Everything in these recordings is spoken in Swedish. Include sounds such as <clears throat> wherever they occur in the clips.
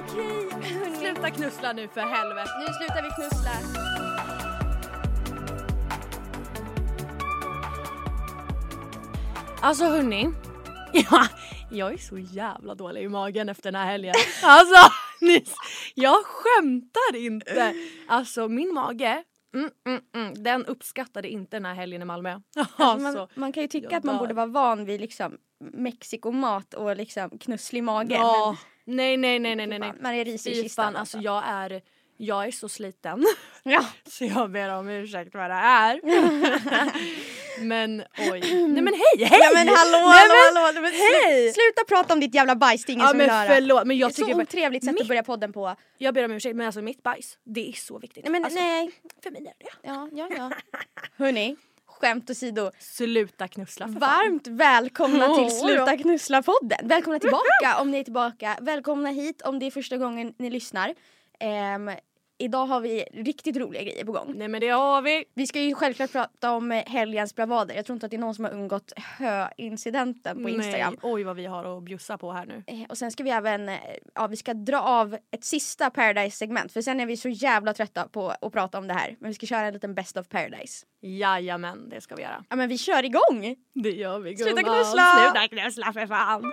Okej, hörni. Sluta knussla nu för helvete. Nu slutar vi knussla. Alltså hörni. <laughs> Ja, jag är så jävla dålig i magen efter den här helgen. <laughs> Alltså, ni, jag skämtar inte. Alltså min mage, mm, mm, mm, den uppskattade inte den här helgen i Malmö. Alltså, Alltså, man, man kan ju tycka att man borde vara van vid liksom Mexikomat och liksom knusslig mage. ja, nej nej nej nej nej. Nej. man är ris i kistan fan, alltså jag är, jag är så sliten. Ja. <laughs> Så jag ber om ursäkt vad det är. <laughs> men oj. Nej men hej, hej! Ja men hallå, Nej, men, hallå, men hej! Sluta prata om ditt jävla bajs, det är ingen Ja som vill men höra. förlåt men jag Ett så tycker bara- otrevligt sätt mitt, att börja podden på. Jag ber om ursäkt men alltså mitt bajs det är så viktigt. Nej men alltså, nej. För mig är det. Ja, ja, ja. Hörni, skämt åsido. Sluta knussla för fan. Varmt välkomna Åh, till Sluta knussla-podden. Välkomna tillbaka om ni är tillbaka. Välkomna hit om det är första gången ni lyssnar. Ehm, idag har vi riktigt roliga grejer på gång. Nej men det har vi. Vi ska ju självklart prata om eh, helgens bravader. Jag tror inte att det är någon som har undgått hö-incidenten på Instagram. Nej, oj vad vi har att bjussa på här nu. Eh, Och sen ska vi även, eh, ja vi ska dra av ett sista Paradise-segment för sen är vi så jävla trötta på att prata om det här. Men vi ska köra en liten Best of Paradise. Jajamän det ska vi göra. Ja men vi kör igång! Det gör vi Sluta gumman. knussla! Sluta knussla för fan.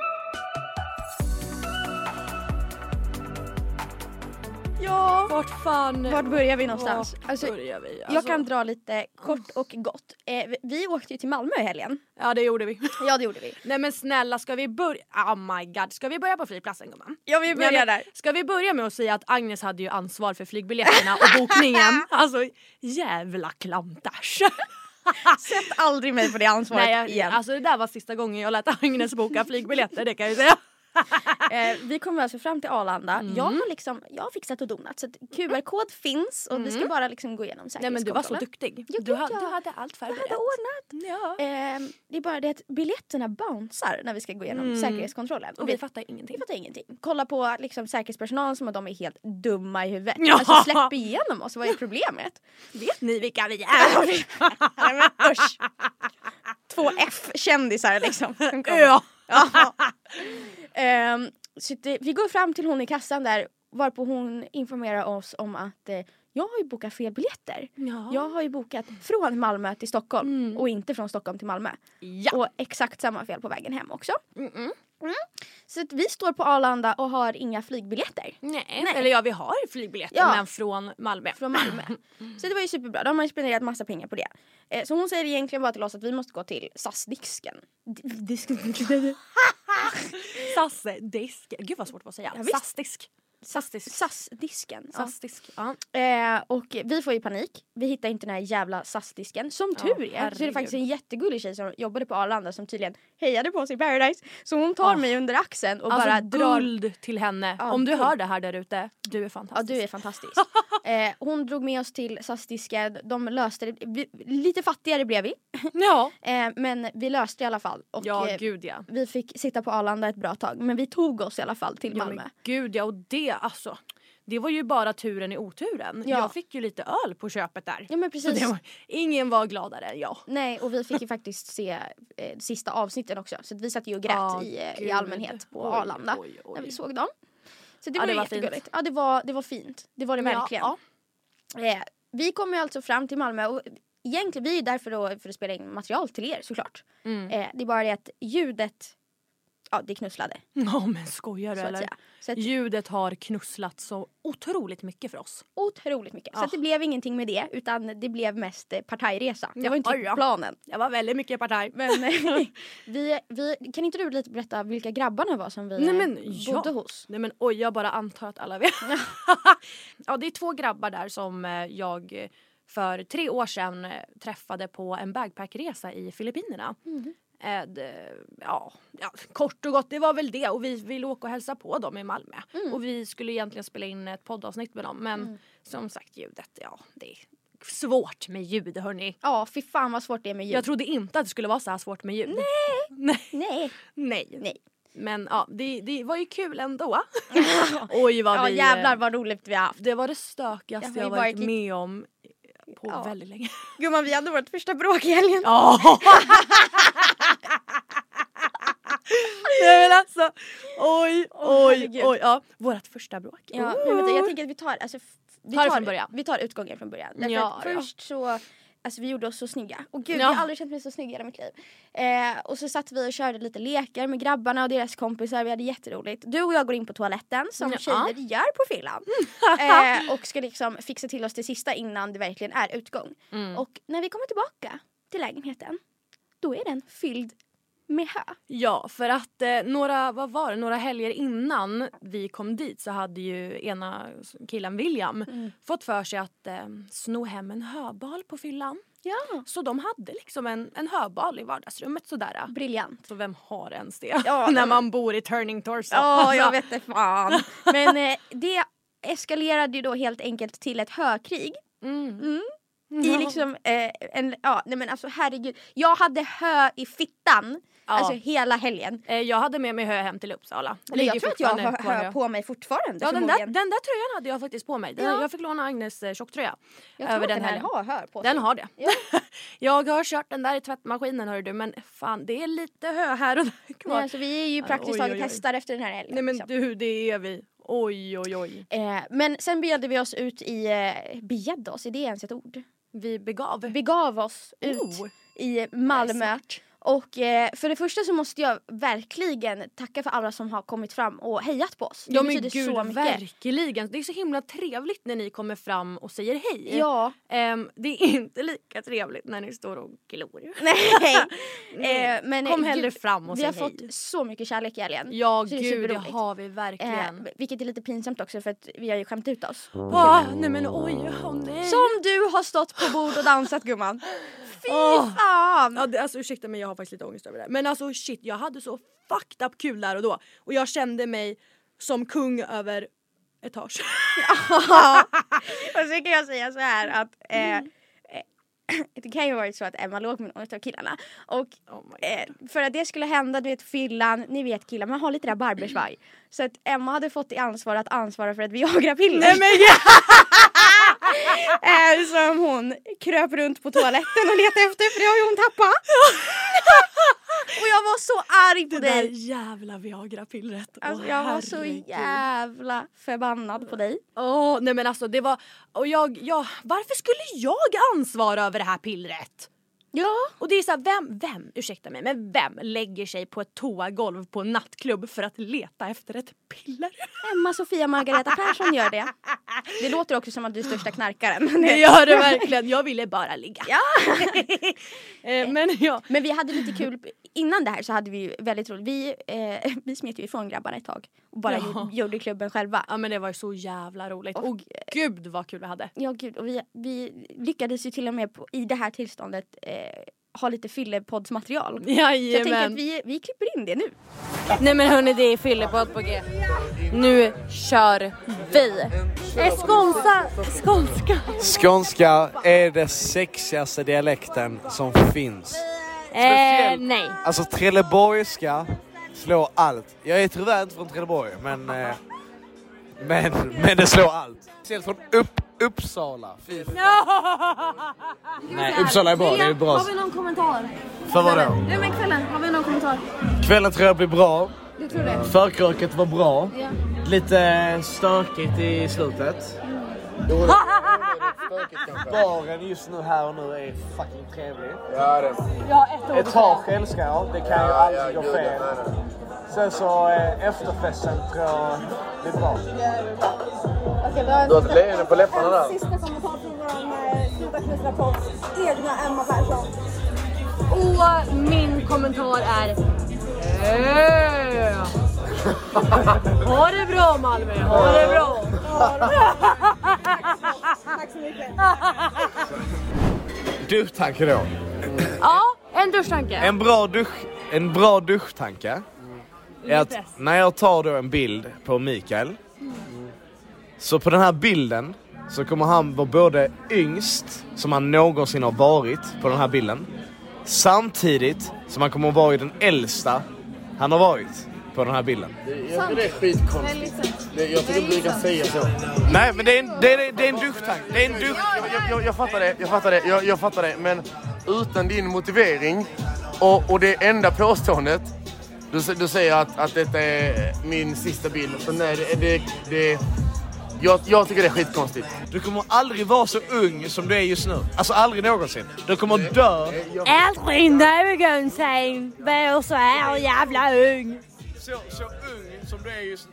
Ja! Vart fan. Vart börjar vi någonstans? Vart Alltså, börjar vi? Jag Alltså, kan dra lite kort och gott. Eh, vi- åkte ju till Malmö i helgen. Ja det gjorde vi. Ja det gjorde vi. Nej men snälla ska vi börja? Oh my god, ska vi börja på flygplatsen gumman? Ja vi Nej, men Ska vi börja med att säga att Agnes hade ju ansvar för flygbiljetterna och bokningen. <laughs> Alltså jävla klantars. <laughs> Sätt aldrig mig på det ansvaret Nej, jag, igen. alltså det där var sista gången jag lät Agnes boka flygbiljetter det kan jag ju säga. <laughs> Eh, vi kommer alltså fram till Arlanda. Mm. Jag har liksom, jag har fixat och donat så att QR-kod finns och vi ska bara liksom gå igenom Mm. Nej men du var så säkerhetskontrollen. duktig. Jo, Du, gud, ha, ja. du hade allt Jag förberett. hade ordnat. Ja. Eh, det är bara det att biljetterna bouncear när vi ska gå igenom säkerhetskontrollen. Mm. Och vi fattar ingenting. vi fattar ingenting. Kolla på liksom, säkerhetspersonalen som att de är helt dumma i huvudet. Ja. Alltså släpp igenom oss, vad är problemet? <laughs> Vet ni vilka vi är? Nej <laughs> men usch. Två F-kändisar liksom. ja. <laughs> Ehm, så det, vi går fram till hon i kassan där varpå hon informerar oss om att eh, jag har ju bokat fel biljetter. Ja. Jag har ju bokat från Malmö till Stockholm Mm. och inte från Stockholm till Malmö. Ja. Och exakt samma fel på vägen hem också. Mm-mm. Så att vi står på Arlanda och har inga flygbiljetter Nej. Eller ja vi har flygbiljetter Ja. men från Malmö. från Malmö. så det var ju superbra, då har ju spenderat massa pengar på det. Eh, så hon säger egentligen bara till oss att vi måste gå till SAS-disken. Sassedisk. <laughs> <laughs> Gud vad svårt att säga. Ja, visst. Sassdisk. SAS-disken. Ja. Ja. Eh, och vi får ju panik. Vi hittar inte den här jävla SAS-disken. Som Ja, tur är så är det herregud. faktiskt en jättegullig tjej som jobbade på Arlanda som tydligen hejade på oss i Paradise. Så hon tar Ah. mig under axeln och Alltså bara drar guld till henne. Ja, Om du guld. hör det här där ute, du är Ja fantastisk. du är fantastisk. <laughs> eh, hon drog med oss till SAS-disken, de löste det. Vi, lite fattigare blev vi. <laughs> Ja, Eh, men vi löste det i alla fall. Och ja eh, gud ja. vi fick sitta på Arlanda ett bra tag. Men vi tog oss i alla fall till ja Malmö. men gud ja och det alltså. Det var ju bara turen i oturen. Ja. Jag fick ju lite öl på köpet där. Ja men precis. <laughs> det var, ingen var gladare än jag. Nej och vi fick ju <laughs> faktiskt se eh, sista avsnitten också. Så vi satt ju och grät Ja, i, eh, i allmänhet på Oj, Arlanda. oj, oj. När vi såg dem. Så det Ja, var, det var fint. jättegulligt. Ja det var, det var fint. Det var det verkligen. Ja, Eh, vi kom ju alltså fram till Malmö och egentligen vi är där för, då, för att spela in material till er såklart. Mm. Eh, det är bara det att ljudet, ja det knusslade. Ja men skojar du eller? Så att, Ljudet har knusslat så otroligt mycket för oss. otroligt mycket. Så Ja. att det blev ingenting med det utan det blev mest eh, partajresa. Det Ja, var inte då. planen. Det var väldigt mycket partaj. Men eh, <laughs> vi, vi, kan inte du lite berätta vilka grabbarna var som vi Nej, eh, men, bodde ja. hos? Nej men oj jag bara antar att alla vet. <laughs> ja det är två grabbar där som eh, jag eh, för tre år sedan eh, träffade på en bagpackresa i Filippinerna. Eh, det, ja, ja, kort och gott det var väl det och vi ville åka och hälsa på dem i Malmö. Och vi skulle egentligen spela in ett poddavsnitt med dem men som sagt ljudet, ja det är svårt med ljud hörni. Ja, fy fan vad svårt det är med ljud. Jag trodde inte att det skulle vara så här svårt med ljud. Nej. <laughs> Nej. Nej. Nej. Men ja, det, det var ju kul ändå. <laughs> <laughs> Oj vad Ja vi... eh, jävlar vad roligt vi har haft. Det var det stökigaste jag ju varit varit med om på Ja. väldigt länge. Gumman vi hade vårt första bråk i helgen. Ja! Nej men alltså, oj, oj, herregud. oj. Ja, vårt första bråk. Ja, men vänta, jag tänker att vi tar, alltså, vi tar, från början. Vi tar utgången från början. Därför Ja, att först så, alltså vi gjorde oss så snygga. Och gud, Ja. jag har aldrig känt mig så snygg i hela mitt liv. Eh, och så satt vi och körde lite lekar med grabbarna och deras kompisar. Vi hade jätteroligt. Du och jag går in på toaletten som Ja. tjejer gör på fyllan. eh, och ska liksom fixa till oss det sista innan det verkligen är utgång. Mm. Och när vi kommer tillbaka till lägenheten, då är den fylld med hö. Ja, för att eh, några, vad var det, några helger innan vi kom dit så hade ju ena killen William Mm. fått för sig att eh, sno hem en höbal på fyllan. Ja. Så de hade liksom en, en höbal i vardagsrummet sådär. Briljant. Så vem har ens det? Ja, <laughs> När man bor i Turning Torso. Ja, jag <laughs> vet inte fan. Men eh, det eskalerade ju då helt enkelt till ett hökrig. Mm. I liksom eh, en, ja nej men alltså herregud. Jag hade hö i fittan. Alltså hela helgen. Eh, Jag hade med mig hö hem till Uppsala. Jag tror att jag har hö på mig fortfarande Ja den där, den där tröjan hade jag faktiskt på mig. Den, Ja. Jag fick låna Agnes eh, tjocktröja. jag tror över att den här helgen. har hö på Den sig. har det. Ja. <laughs> jag har kört den där i tvättmaskinen hör du men fan det är lite hö här och där kvar. Nej, alltså, vi är ju praktiskt taget hästar efter den här helgen. Nej men liksom. du det är vi. Oj oj oj. eh, men sen begärde vi oss ut i, eh, begärde oss, är det ens ett ord? Vi begav. Begav oss ut Oh. i Malmö. Och eh, för det första så måste jag verkligen tacka för alla som har kommit fram och hejat på oss. Det Ja men betyder gud så mycket. verkligen. Det är så himla trevligt när ni kommer fram och säger hej. Ja, Ehm, det är inte lika trevligt när ni står och glor. <laughs> nej. eh, men Kom eh, hellre gud, fram och Vi säg har hej. fått så mycket kärlek i helgen. Ja Så det gud det superroligt. har vi Eh, verkligen. vilket är lite pinsamt också för att vi har ju skämt ut oss. Ah, nej men oj, åh nej. Som du har stått på bord och dansat gumman. <laughs> Fy Åh. fan! Ja, det, alltså ursäkta men jag har faktiskt lite ångest över det. Men alltså shit jag hade så fucked up kul där och då. Och jag kände mig som kung över etage. <laughs> och så kan jag säga så här att eh, eh, <clears throat> det kan ju ha varit så att Emma låg med någon av killarna och Oh eh, för att det skulle hända, du vet fyllan, ni vet killar, man har lite där barbersvaj. Så att Emma hade fått i ansvar att ansvara för ett Viagra-piller. Nej men <laughs> eh, som hon kröp runt på toaletten och letade efter för det har ju hon tappat. <laughs> och jag var så arg på det där dig. jävla Viagra-pillret. Alltså Åh, jag var så jävla förbannad på dig. Åh nej men alltså det var, och jag, jag, varför skulle jag ansvara över det här pillret? Ja. Och det är såhär, vem, vem, ursäkta mig, men vem lägger sig på ett toagolv på en nattklubb för att leta efter ett piller? Emma Sofia Margareta Persson gör det. Det låter också som att du är största knarkaren. <laughs> Det gör det verkligen, jag ville bara ligga. Ja. <laughs> Eh, men ja, Men vi hade lite kul innan det här så hade vi ju väldigt roligt. Vi, eh, <laughs> vi smet ju ifrån grabbarna ett tag och bara Ja. gjorde, klubben själva. Ja men det var ju så jävla roligt. Och- Och, gud vad kul vi hade. Ja gud, och vi, vi lyckades ju till och med på, i det här tillståndet eh, ha lite fyllepoddsmaterial. Så jag tänker att Jajamän. vi, vi klipper in det nu. Nej men hörni det är fyllepodd på G. Nu kör vi. Är skånska, skånska. Skånska är det sexigaste dialekten som finns. Eh, nej. Alltså trelleborgska slår allt. Jag är tyvärr inte från Trelleborg men, eh, men, men det slår allt. Speciellt från upp, Uppsala. Fy fan. Nej, Uppsala är bra. Det är bra. Har vi någon kommentar? För vadå? Nej men kvällen, har vi någon kommentar? Kvällen tror jag blir bra. Du tror det? Förkröket var bra. Ja. Lite stökigt i slutet. <laughs> Baren just nu här och nu är fucking trevlig. Ett tak älskar jag, det kan ju aldrig gå fel. Sen så eh, efterfesten tror jag blir bra. Du har ett leende på läpparna där. Sista kommentar från vår Sluta knysta podds egna Emma Persson. Och min kommentar är "Äh." <laughs> Ha det bra Malmö, ha det bra. Tack så mycket. Duschtanke då. Ja, en duschtanke. En bra, dusch, en bra duschtanke är att när jag tar då en bild på Mikael så på den här bilden så kommer han vara både yngst som han någonsin har varit på den här bilden samtidigt som han kommer att vara den äldsta han har varit på den här bilden. Jag tycker det är skitkonstigt. Det- Jag tycker inte vi kan säga så. Nej men det är en, det är, det är en duschtanke. Det är en dusch... Jag, jag, jag fattar det, jag fattar det, jag, jag fattar det. Men utan din motivering och, och det enda påståendet. Du, du säger att, att detta är min sista bild. Så nej, det, det, det, jag, jag tycker det är skitkonstigt. Du kommer aldrig vara så ung som du är just nu. Alltså aldrig någonsin. Du kommer dö Aldrig någonsin var så här jävla ung. Så, så ung som du är just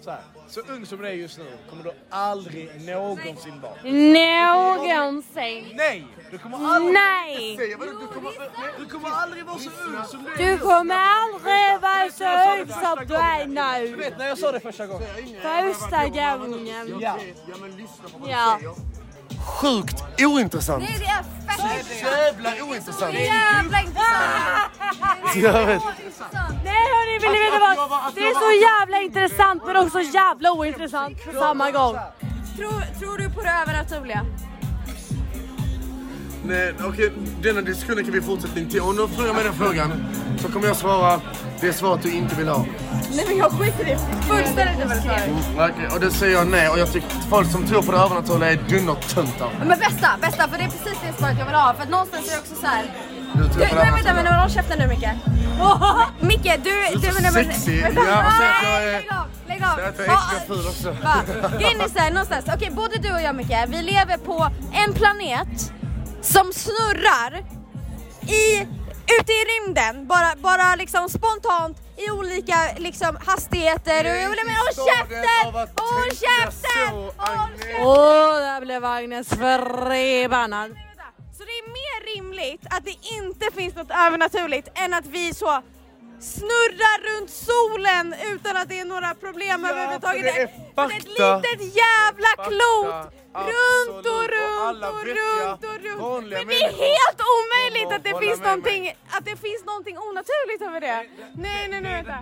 så, här, så ung som du är just nu kommer du aldrig någonsin vara. Någonsin. Nej! Du kommer aldrig, Nej! du kommer, du kommer aldrig vara så ung som du är Du nu. kommer aldrig vara så ung som du är Du nu. vet när jag sa det första gången. Första gången. Ja. Ja. Sjukt ointressant. Det är fett Jävla ointressant. jävla intressant. Jag vet. Nej hörni, vill ni veta vad? Det är så jävla intressant men också jävla ointressant på samma gång. Tror, tror du på det övernaturliga? Nej, okej, denna diskussionen kan vi fortsätta till. Om du frågar mig den frågan så kommer jag svara det svaret du inte vill ha. Nej men jag skiter i det. Fullständigt i vad du sa. Okej, och det säger jag nej och jag tycker folk som tror på det övernaturliga är dundertöntar. Men bästa, bästa för det är precis det svaret jag vill ha. För att någonstans är det också så här. Du Du, tror nej på det vänta men håll käften nu Micke. <laughs> Micke du... du så men, men, sexig. vänta. Ja, och sen att jag Nej, är- Lägg av, lägg av. Jag är extra ful också. Grejen är såhär någonstans, okej både du och jag Micke, vi lever på en planet som snurrar i, ute i rymden, bara, bara liksom spontant i olika liksom hastigheter. Och, och, men, håll käften! Håll käften! Åh, där blev Agnes förbannad. Så det är mer rimligt att det inte finns något övernaturligt än att vi så snurrar runt solen utan att det är några problem Ja, överhuvudtaget. det är För ett fakta. litet jävla Fakta. klot! Runt och Och runt och vettiga, runt och runt. Men det är helt omöjligt att det finns någonting, mig. att det finns någonting onaturligt över det. Nej, nej, nej, vänta.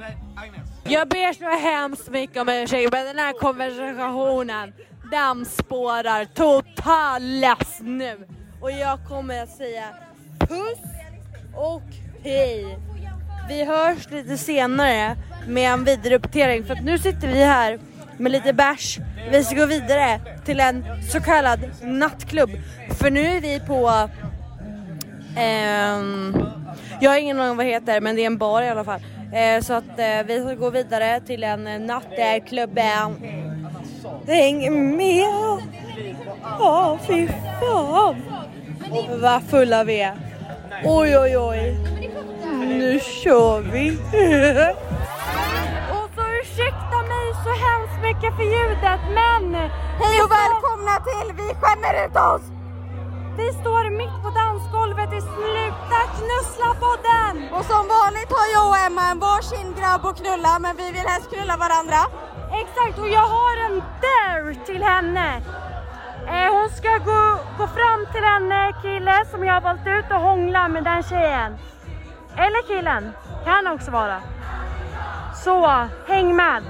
Jag ber så hemskt mycket om ursäkt men den här konversationen den spårar totalt nu. Och jag kommer att säga puss och hej. Vi hörs lite senare med en vidareuppdatering för att nu sitter vi här med lite bärs. Vi ska gå vidare till en så kallad nattklubb. För nu är vi på Ehm, jag har ingen aning vad det heter men det är en bar i alla fall. Eh, så att eh, vi ska gå vidare till en eh, nattklubb. Häng med! Ja, fy fan! Vad fulla vi är. Oj, oj, oj. Nu kör vi! <laughs> Och så ursäkta mig så hemskt mycket för ljudet men... Hej och välkomna till Vi skämmer ut oss! vi står mitt på dansgolvet i Sluta knussla-podden! Och som vanligt har jag och Emma en varsin grabb att knulla men vi vill helst knulla varandra. Exakt, och jag har en dare till henne. Eh, hon ska gå, gå fram till en kille som jag har valt ut och hångla med den tjejen. Eller killen, kan också vara. Så, häng med!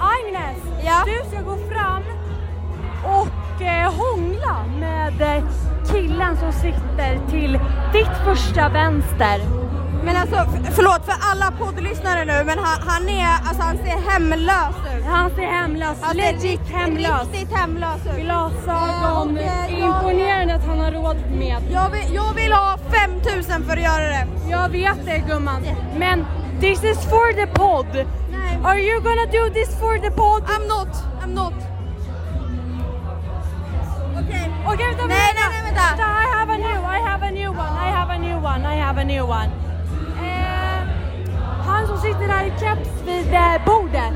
Agnes, Ja? du ska gå fram och eh, hångla med eh, killen som sitter till ditt första vänster. Men alltså förlåt för alla poddlyssnare nu men han, han är, alltså han ser hemlös ut. Han ser hemlös, Han ser legit rikt- hemlös. Riktigt hemlös ut. Glasögon, och, eh, jag- imponerande att han har råd med. Jag vill, jag vill ha 5000 för att göra det. Jag vet det gumman, men this is for the pod. Nej. Are you gonna do this for the pod? I'm not, I'm not. Okej. Okej vänta, Nej, nej, nej, vänta. I have a new, I have a new one, I have a new one, I have a new one. Han som sitter där i keps vid eh, bordet.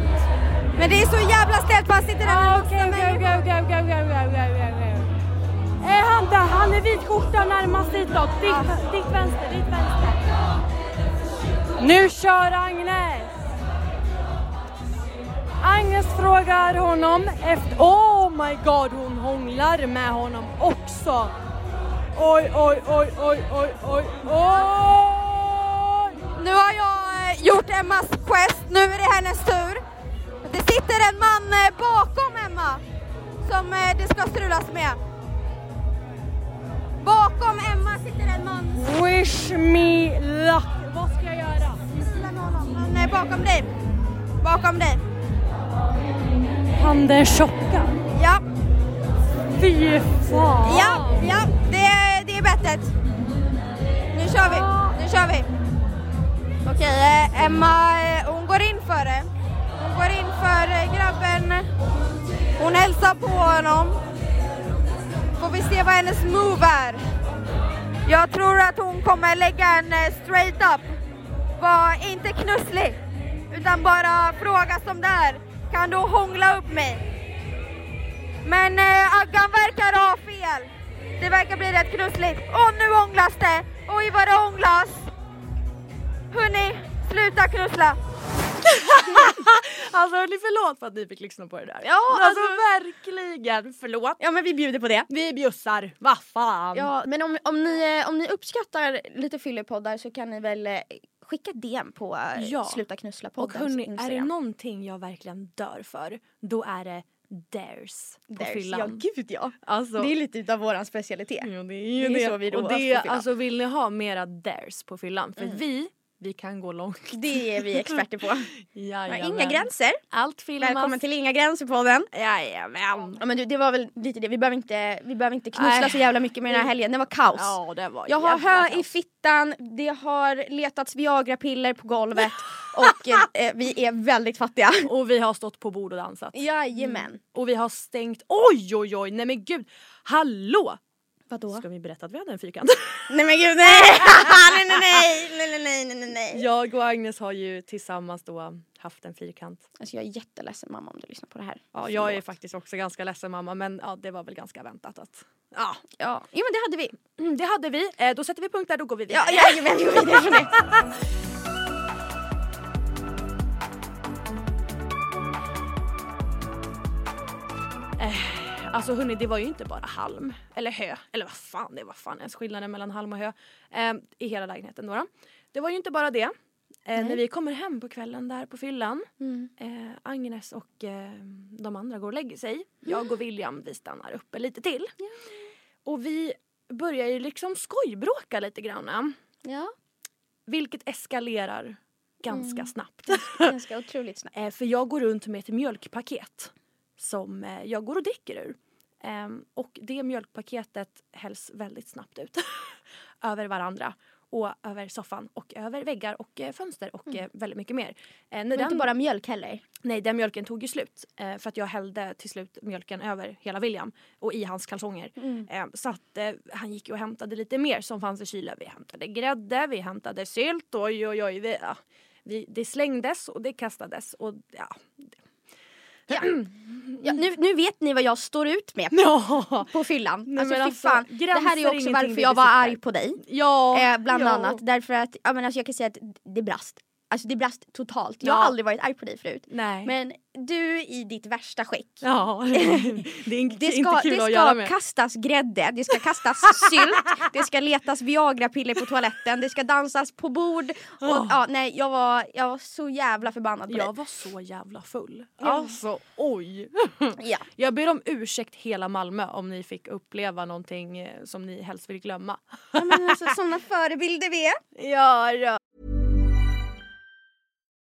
Men det är så jävla stelt för han sitter där med Ah, okej, människor. Eh, han där, han är vit skjorta närmast ditåt. Ditt, ditt vänster, ditt vänster. Nu kör Agnes! Agnes frågar honom efter... Oh my god, hon hånglar med honom också. Oj, oj, oj, oj, oj, oj, oj! Nu har jag gjort Emmas quest, nu är det hennes tur. Det sitter en man eh, bakom Emma som eh, det ska strulas med. Bakom Emma sitter en man. Wish me luck. Vad ska jag göra? Strula med honom. Han är bakom dig. Bakom dig. Han den tjocka. Ja, Fy fan. ja, ja, det det är bettet. Nu kör vi, nu kör vi. Okej, eh, Emma eh, hon går in för det. Hon går in för eh, grabben. Hon hälsar på honom. Får vi se vad hennes move är. Jag tror att hon kommer lägga en straight up. Var inte knusslig, utan bara fråga som det är. Kan du hångla upp mig? Men eh, Aggan verkar ha fel. Det verkar bli rätt knussligt. Och nu hånglas det! Oj vad det hånglas! Hörni, sluta knussla! <laughs> Alltså hörni, förlåt för att ni fick lyssna på det där. Ja, alltså, alltså- verkligen förlåt. Ja men vi bjuder på det. Vi bjussar, vad fan. Ja, men om, om, ni, eh, om ni uppskattar lite fyllepoddar så kan ni väl eh, skicka DM på eh, Ja. Sluta knussla Och poddens hörni, är det någonting jag verkligen dör för, då är det dares på There's- fyllan. Ja gud ja. Alltså, Det är lite utav våran specialitet. Ja, det är ju Det det. är så vi och det, på fyllan. alltså vill ni ha mera dares på fyllan? För Mm. vi, vi kan gå långt. Det är vi experter på. <laughs> Inga gränser. Allt filmas. Välkommen till Inga gränser podden. Jajamän. Ja men du, det var väl lite det. Vi behöver inte, vi behöver inte knussla Nej. så jävla mycket med den här helgen. Det var kaos. Ja det var Jag har hö i fittan, det har letats Viagra-piller på golvet <laughs> och eh, vi är väldigt fattiga. Och vi har stått på bord och dansat. Jajamän. Och vi har stängt, oj oj oj, nej men gud, hallå! Vadå? Ska vi berätta att vi hade en fyrkant? <laughs> Nej men gud <laughs> nej! nej, nej, nej, nej, nej, nej, nej, nej. Jag och Agnes har ju tillsammans då haft en fyrkant. Alltså jag är jätteledsen mamma om du lyssnar på det här. Ja, jag är Förlåt. faktiskt också ganska ledsen mamma men ja, det var väl ganska väntat att Ja, Ja, jo men det hade vi. mm, det hade vi. Eh, då sätter vi punkt där, då går vi vidare. Ja, jajamän, vi går vidare från det. <laughs> Alltså hörni, det var ju inte bara halm eller hö. Eller vad fan, det var fan ens skillnaden mellan halm och hö eh, i hela lägenheten då. Det var ju inte bara det. Eh, när vi kommer hem på kvällen där på fyllan, Mm. eh, Agnes och eh, de andra går och lägger sig. Jag och William vi stannar uppe lite till. Och vi börjar ju liksom skojbråka lite grann. Ja, Vilket eskalerar ganska snabbt. <laughs> ganska otroligt snabbt. Eh, för jag går runt med ett mjölkpaket som eh, jag går och dricker ur. Ehm, och det mjölkpaketet hälls väldigt snabbt ut <laughs> över varandra och över soffan och över väggar och eh, fönster och eh, väldigt mycket mer. Eh, Men inte den, bara mjölk heller. nej, den mjölken tog ju slut eh, för att jag hällde till slut mjölken över hela William och i hans kalsonger. Eh, så att han gick och hämtade lite mer som fanns i kylen. Vi hämtade grädde, vi hämtade sylt, oj oj oj. Vi, ja, vi, det slängdes och det kastades och ja. Ja. <clears throat> Ja, nu, nu vet ni vad jag står ut med Ja. på fyllan. Nej, alltså, alltså, fan. Det här är också varför jag var arg på dig. Ja. Eh, bland ja. annat därför att ja, men alltså, jag kan säga att det brast. Alltså det brast totalt. Jag Ja. har aldrig varit arg på dig förut. Nej. Men du i ditt värsta skick. Ja, det är inte, <laughs> Det ska, inte kul det att göra ska med. kastas grädde, det ska kastas sylt, det ska letas Viagra-piller på toaletten, det ska dansas på bord. Och, Åh. ja, nej, jag, var, jag var så jävla förbannad på Jag dig. var så jävla full. Alltså oj. <laughs> Ja. Jag ber om ursäkt hela Malmö om ni fick uppleva någonting eh, som ni helst vill glömma. Ja, men alltså, <laughs> såna förebilder vi är. Ja, ja.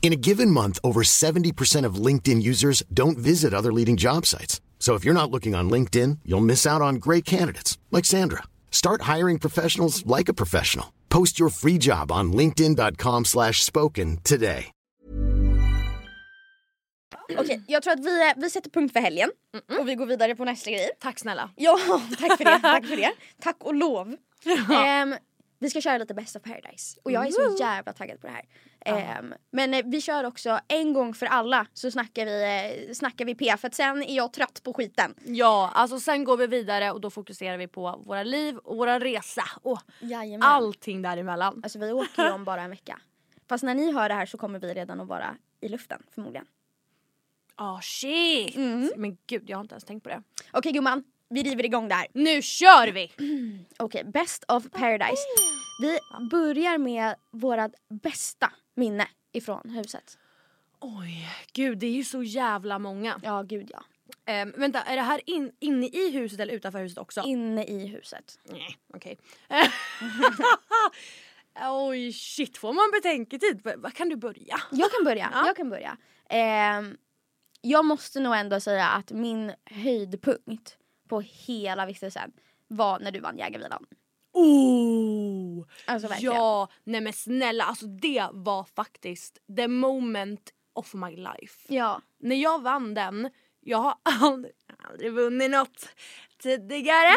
In a given month, over 70% of LinkedIn users don't visit other leading job sites. So if you're not looking on LinkedIn, you'll miss out on great candidates like Sandra. Start hiring professionals like a professional. Post your free job on linkedin.com slash spoken today. Okej, jag tror att vi, vi sätter punkt för helgen och vi går vidare på nästa grej. Tack snälla. Ja, <laughs> tack för det. Tack för det. <laughs> Tack och lov. Ehm, vi ska köra lite Best of Paradise och jag är så jävla taggad på det här. Ehm, men eh, vi kör också en gång för alla så snackar vi, eh, snackar vi P för att sen är jag trött på skiten. Ja, alltså sen går vi vidare och då fokuserar vi på våra liv och våra resa och Jajamän. allting däremellan. Alltså vi åker ju om bara en vecka. Fast när ni hör det här så kommer vi redan att vara i luften förmodligen. Ah shit! Mm. Men gud jag har inte ens tänkt på det. Okej gumman, vi river igång det här. Nu kör vi! <clears throat> Okej, Best of Paradise. Vi börjar med vårat bästa minne ifrån huset. Oj, gud det är ju så jävla många. Ja, gud ja. Ehm, vänta, är det här in, inne i huset eller utanför huset också? Inne i huset. Nej, okej. <laughs> Oj shit, får man betänketid? Kan du börja? Jag kan börja. <laughs> Ja. Jag kan börja. Ehm, jag måste nog ändå säga att min höjdpunkt på hela vistelsen var när du vann jägarvilan. Oh! Alltså verkligen. Ja, nej men snälla alltså det var faktiskt the moment of my life. Ja. När jag vann den, jag har aldrig, aldrig vunnit något tidigare.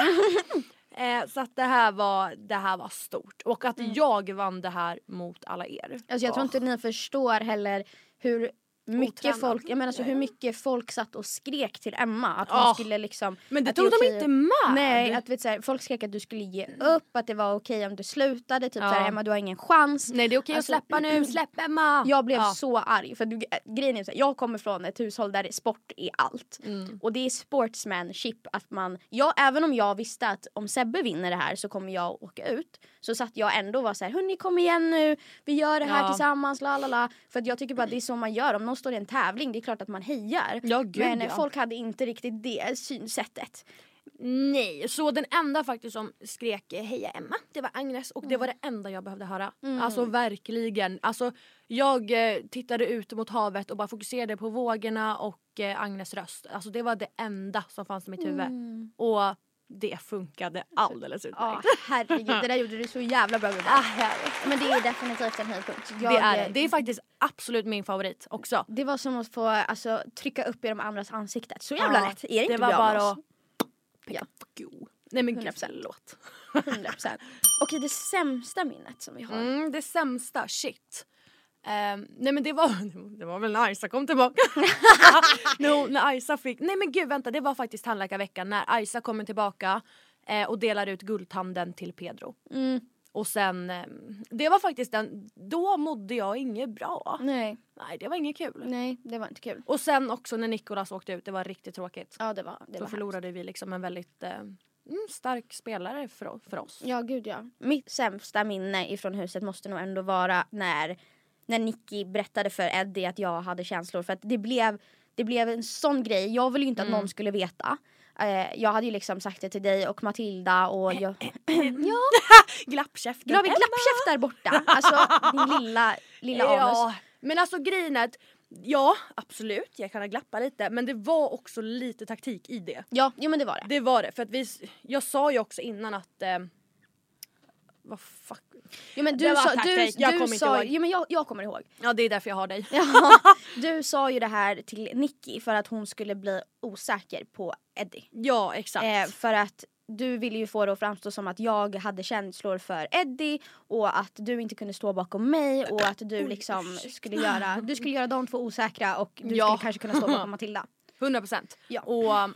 <laughs> eh, så att det här, var, det här var stort. Och att jag vann det här mot alla er. Mm. Alltså jag tror Åh. inte ni förstår heller hur mycket Otränad. folk, jag menar så hur mycket folk satt och skrek till Emma att hon skulle liksom Men det att tog är de inte med. Nej, att vet, så här, folk skrek att du skulle ge upp, att det var okej om du slutade, typ Ja. så här, Emma du har ingen chans. Nej det är okej Alltså, att släppa nu, <clears throat> släpp Emma! Jag blev Ja. så arg för du, grejen är så här, jag kommer från ett hushåll där sport är allt. Mm. Och det är sportsmanship att man, jag, även om jag visste att om Sebbe vinner det här så kommer jag åka ut. Så satt jag ändå och var så här, hörni kom igen nu, vi gör det här Ja. tillsammans, la la la. För att jag tycker bara att det är så man gör, om någon står i en tävling det är klart att man hejar. Ja, gud, Men ja. folk hade inte riktigt det synsättet. Nej, så den enda faktiskt som skrek heja Emma, det var Agnes och det var det enda jag behövde höra. Alltså verkligen. Alltså, jag eh, tittade ut mot havet och bara fokuserade på vågorna och eh, Agnes röst. Alltså det var det enda som fanns i mitt huvud. Och det funkade alldeles Ja utmärkt. herregud, det där gjorde du så jävla bra gubben. <laughs> Ah. Men det är definitivt en höjdpunkt. Jag- det är det. Är faktiskt absolut min favorit också. Det var som att få alltså, trycka upp i de andras ansiktet. Så jävla Ja, lätt är det inte det var med bara att... Ja. Nej men gud 100%. förlåt. 100%. <laughs> Okej, det sämsta minnet som vi har. Mm, det sämsta, shit. Ehm, nej men det var, <laughs> det var väl när Isa kom tillbaka. <laughs> hon- när Isa fick, nej men gud vänta det var faktiskt tandläkarveckan när Isa kommer tillbaka eh, och delar ut guldtanden till Pedro. Mm. Och sen, eh, det var faktiskt den, då mådde jag inget bra. Nej, Nej det var inget kul. nej, det var inte kul. Och sen också när Nicolas åkte ut, det var riktigt tråkigt. Ja, det var det. Då var förlorade vi liksom en väldigt eh, mm, stark spelare för, för oss. hemskt. Ja, gud ja. Mitt sämsta minne ifrån huset måste nog ändå vara när, när Nicky berättade för Eddie att jag hade känslor. För att det blev, det blev en sån grej. Jag ville ju inte att Mm. någon skulle veta. Eh, jag hade ju liksom sagt det till dig och Matilda och jag... <clears throat> ja, <laughs> Glappkäften. glad vid glappkäft där borta. Alltså din lilla, lilla anus. Ja, men alltså grejen är att ja absolut jag kan glappa lite men det var också lite taktik i det. Ja, jo men det var det. Det var det för att vi, jag sa ju också innan att eh, vad fuck. Jo, men du sa, taktik, du, jag du kommer inte sa, ihåg. Jo men jag, jag kommer ihåg. Ja det är därför jag har dig. Ja, <laughs> du sa ju det här till Nicky för att hon skulle bli osäker på Eddie. Ja exakt. Eh, för att du ville ju få det att framstå som att jag hade känslor för Eddie och att du inte kunde stå bakom mig och att du liksom skulle göra, du skulle göra de två osäkra och du Ja. skulle kanske kunna stå bakom Matilda. <laughs> 100 procent. Ja. Och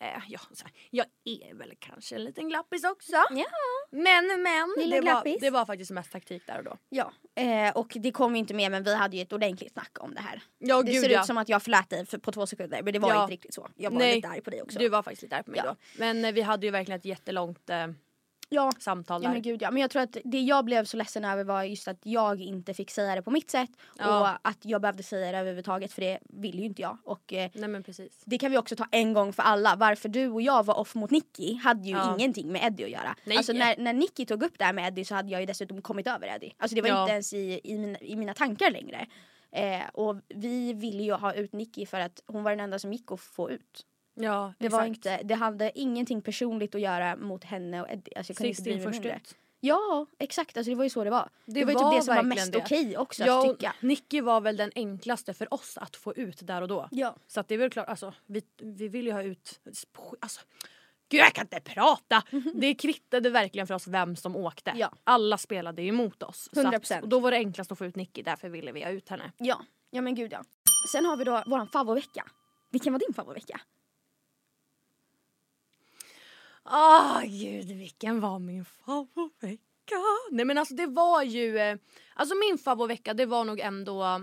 eh, ja, här, jag är väl kanske en liten glappis också. Ja. Men men Lilla det var, det var faktiskt mest taktik där och då. Ja, eh, och det kom ju inte med men vi hade ju ett ordentligt snack om det här. Ja det gud ser ja. ut som att jag förlät dig på två sekunder men det var Ja. inte riktigt så. Jag var Nej. lite arg på dig också. Du var faktiskt lite arg på mig Ja. då. Men eh, vi hade ju verkligen ett jättelångt eh, ja. samtal Ja där. men gud ja. Men jag tror att det jag blev så ledsen över var just att jag inte fick säga det på mitt sätt. Ja. Och att jag behövde säga det överhuvudtaget för det vill ju inte jag. Och eh, Nej men precis. det kan vi också ta en gång för alla. Varför du och jag var off mot Nicky hade ju Ja. ingenting med Eddie att göra. Nej. Alltså när, när Nicky tog upp det här med Eddie så hade jag ju dessutom kommit över Eddie. Alltså det var Ja. inte ens i, i, mina, i mina tankar längre. Eh, och vi ville ju ha ut Nicky för att hon var den enda som gick att få ut. Ja Det, exakt. var inte, det hade ingenting personligt att göra mot henne och Eddie. Alltså jag kunde Sist in först ut. Ja exakt, alltså det var ju så det var. Det, Det var ju var typ det som var mest okej också Ja, att tycka. Nicky var väl den enklaste för oss att få ut där och då. Ja. Så att det är väl klart, alltså vi, vi vill ju ha ut, alltså Gud jag kan inte prata! <laughs> Det kvittade verkligen för oss vem som åkte. Ja. Alla spelade ju emot oss. Så att- 100%. och då var det enklast att få ut Nicky, därför ville vi ha ut henne. Ja, ja men gud ja. Sen har vi då våran favoritvecka. Vilken var din favoritvecka? Åh gud vilken var min favoritvecka? Nej men alltså det var ju, eh, alltså min favoritvecka det var nog ändå, eh,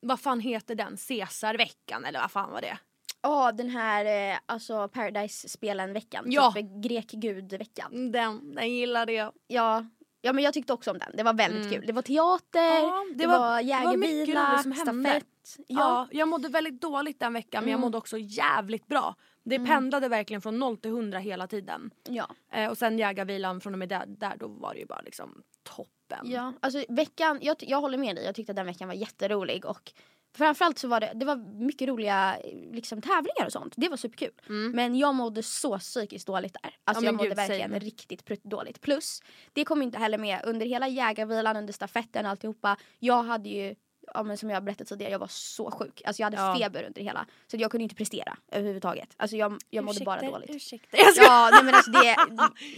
vad fan heter den? Caesarveckan eller vad fan var det? Ja, den här eh, alltså Paradise-spelen-veckan. Ja. Typ grek-gud-veckan. Den, den gillade jag. Ja. ja, men jag tyckte också om den. Det var väldigt Mm. kul. Det var teater, Ja, det, det var, var- hände. stafett. Ja. Ja. jag mådde väldigt dåligt den veckan men jag Mm. mådde också jävligt bra. Det pendlade verkligen från 0 till 100 hela tiden. Ja. Eh, och sen jägarvilan från och med där, där då var det ju bara liksom toppen. ja. Alltså veckan, jag, jag håller med dig. Jag tyckte att den veckan var jätterolig och framförallt så var det, det var mycket roliga liksom, tävlingar och sånt. Det var superkul. Men jag mådde så psykiskt dåligt där. Alltså Mm. Ja, jag mådde gud, verkligen riktigt dåligt. Plus, det kom inte heller med under hela jägarvilan, under stafetten och alltihopa. Jag hade ju, ja, men som jag berättat tidigare, jag var så sjuk. Alltså jag hade Ja. feber under hela. Så jag kunde inte prestera överhuvudtaget. Alltså jag, jag mådde bara Ursäkter, dåligt. Ursäkta. Jag ska... Ja, nej men alltså det,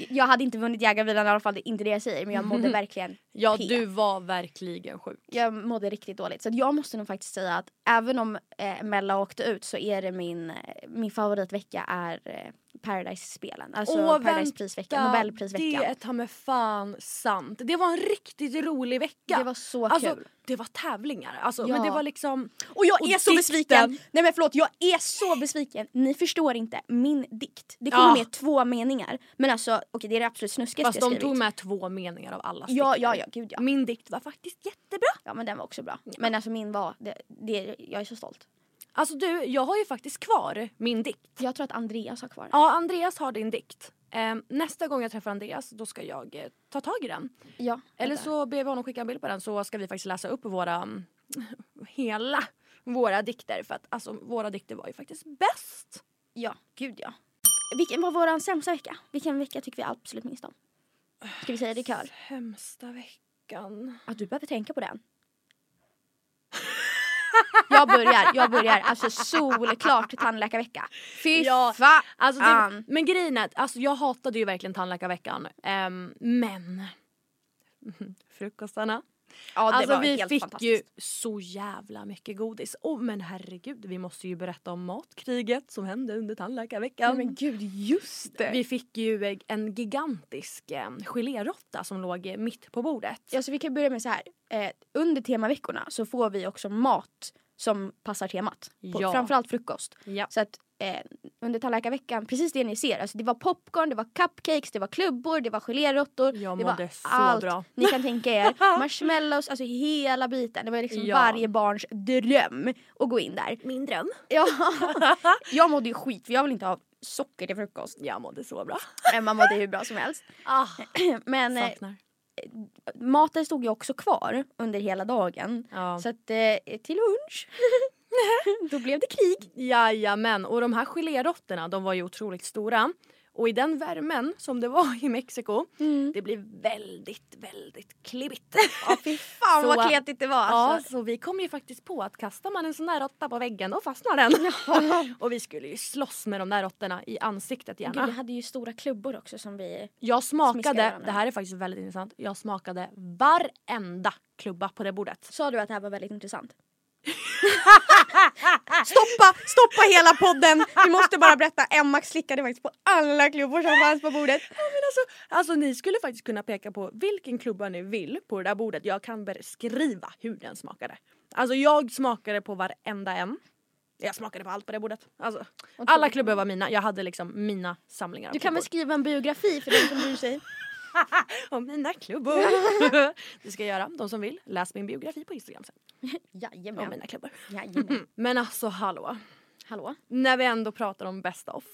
<laughs> jag hade inte vunnit jägarvilan i alla fall, det är inte det jag säger. Men jag mådde <laughs> verkligen ja P. du var verkligen sjuk. jag mådde riktigt dåligt. Så jag måste nog faktiskt säga att även om eh, Mella åkte ut så är det min, eh, min favoritvecka är eh, Paradise-spelen. Alltså Åh, Paradise-prisveckan, Nobelprisveckan. Det är ta mig fan sant. Det var en riktigt rolig vecka. Det var så alltså, kul. Det var tävlingar. Alltså, Ja. Men det var liksom... Och jag Och är så dikten. besviken! Nej men förlåt, jag är så besviken. Ni förstår inte, min dikt. Det kommer Ja. med två meningar. Men alltså, okej det är det absolut snuskigaste Fast jag de skrivit. tog med två meningar av alla Ja, ja, ja, gud ja. Min dikt var faktiskt jättebra. Ja men den var också bra. Men alltså min var, det, det, jag är så stolt. Alltså du, jag har ju faktiskt kvar min dikt. Jag tror att Andreas har kvar den. Ja, Andreas har din dikt. Ehm, nästa gång jag träffar Andreas då ska jag eh, ta tag i den. Ja, Eller så ber vi honom skicka en bild på den så ska vi faktiskt läsa upp våra <laughs> hela våra dikter för att alltså våra dikter var ju faktiskt bäst. Ja, gud ja. Vilken var vår sämsta vecka? Vilken vecka tycker vi absolut minst om? Ska vi säga det i kör? Sämsta veckan. Att du behöver tänka på den. <laughs> Jag börjar, jag börjar. Alltså solklart tandläkarvecka. Fy Ja, fan! Alltså det, men grejen är alltså jag hatade ju verkligen tandläkarveckan. Ehm, men frukostarna. Ja, det alltså var vi helt fick ju så jävla mycket godis. Oh, men herregud, vi måste ju berätta om matkriget som hände under tandläkarveckan. Nej, men gud, just det. Vi fick ju en gigantisk eh, geléråtta som låg mitt på bordet. Alltså vi kan börja med så här. Eh, under temaveckorna så får vi också mat som passar temat. På, Ja. Framförallt frukost. Ja. Så att eh, under tandläkarveckan precis det ni ser. Alltså det var popcorn, det var cupcakes, det var klubbor, det var geléråttor. Jag det var så allt bra. ni kan tänka er. <laughs> Marshmallows, alltså hela biten. Det var liksom Ja. varje barns dröm att gå in där. Min dröm. Ja. <laughs> jag mådde ju skit för jag vill inte ha socker till frukost. Jag mådde så bra. Emma mådde hur bra som helst. <laughs> Ah, <clears throat> Men eh, saknar. maten stod ju också kvar under hela dagen. Ja. Så att eh, till lunch <laughs> då blev det krig. Jajamän, och de här gelérotterna de var ju otroligt stora. Och i den värmen som det var <laughs> i Mexiko, det blev väldigt, väldigt klibbigt. Ja fy fan Så- vad kletigt det var. Ja, Alltså. så vi kom ju faktiskt på att kastar man en sån där råtta på väggen då fastnar den. <laughs> och vi skulle ju slåss med de där råttorna i ansiktet Gud, gärna. vi hade ju stora klubbor också som vi... Jag smakade, det här är faktiskt väldigt intressant, jag smakade varenda klubba på det bordet. Sa du att det här var väldigt intressant? <laughs> stoppa, stoppa hela podden! Vi måste bara berätta, Emma slickade faktiskt på alla klubbor som fanns på bordet. Men alltså, alltså ni skulle faktiskt kunna peka på vilken klubba ni vill på det där bordet. Jag kan beskriva hur den smakade. Alltså jag smakade på varenda en. Jag smakade på allt på det bordet. Alltså, alla klubbor var mina. Jag hade liksom mina samlingar Du kan väl skriva en biografi för den som bryr sig? <laughs> <laughs> Om mina klubbor. <laughs> det ska jag göra. De som vill, läs min biografi på Instagram sen. Om Jajamän. mina klubbor. Jajamän. <laughs> Men alltså hallå. Hallå? När vi ändå pratar om best of.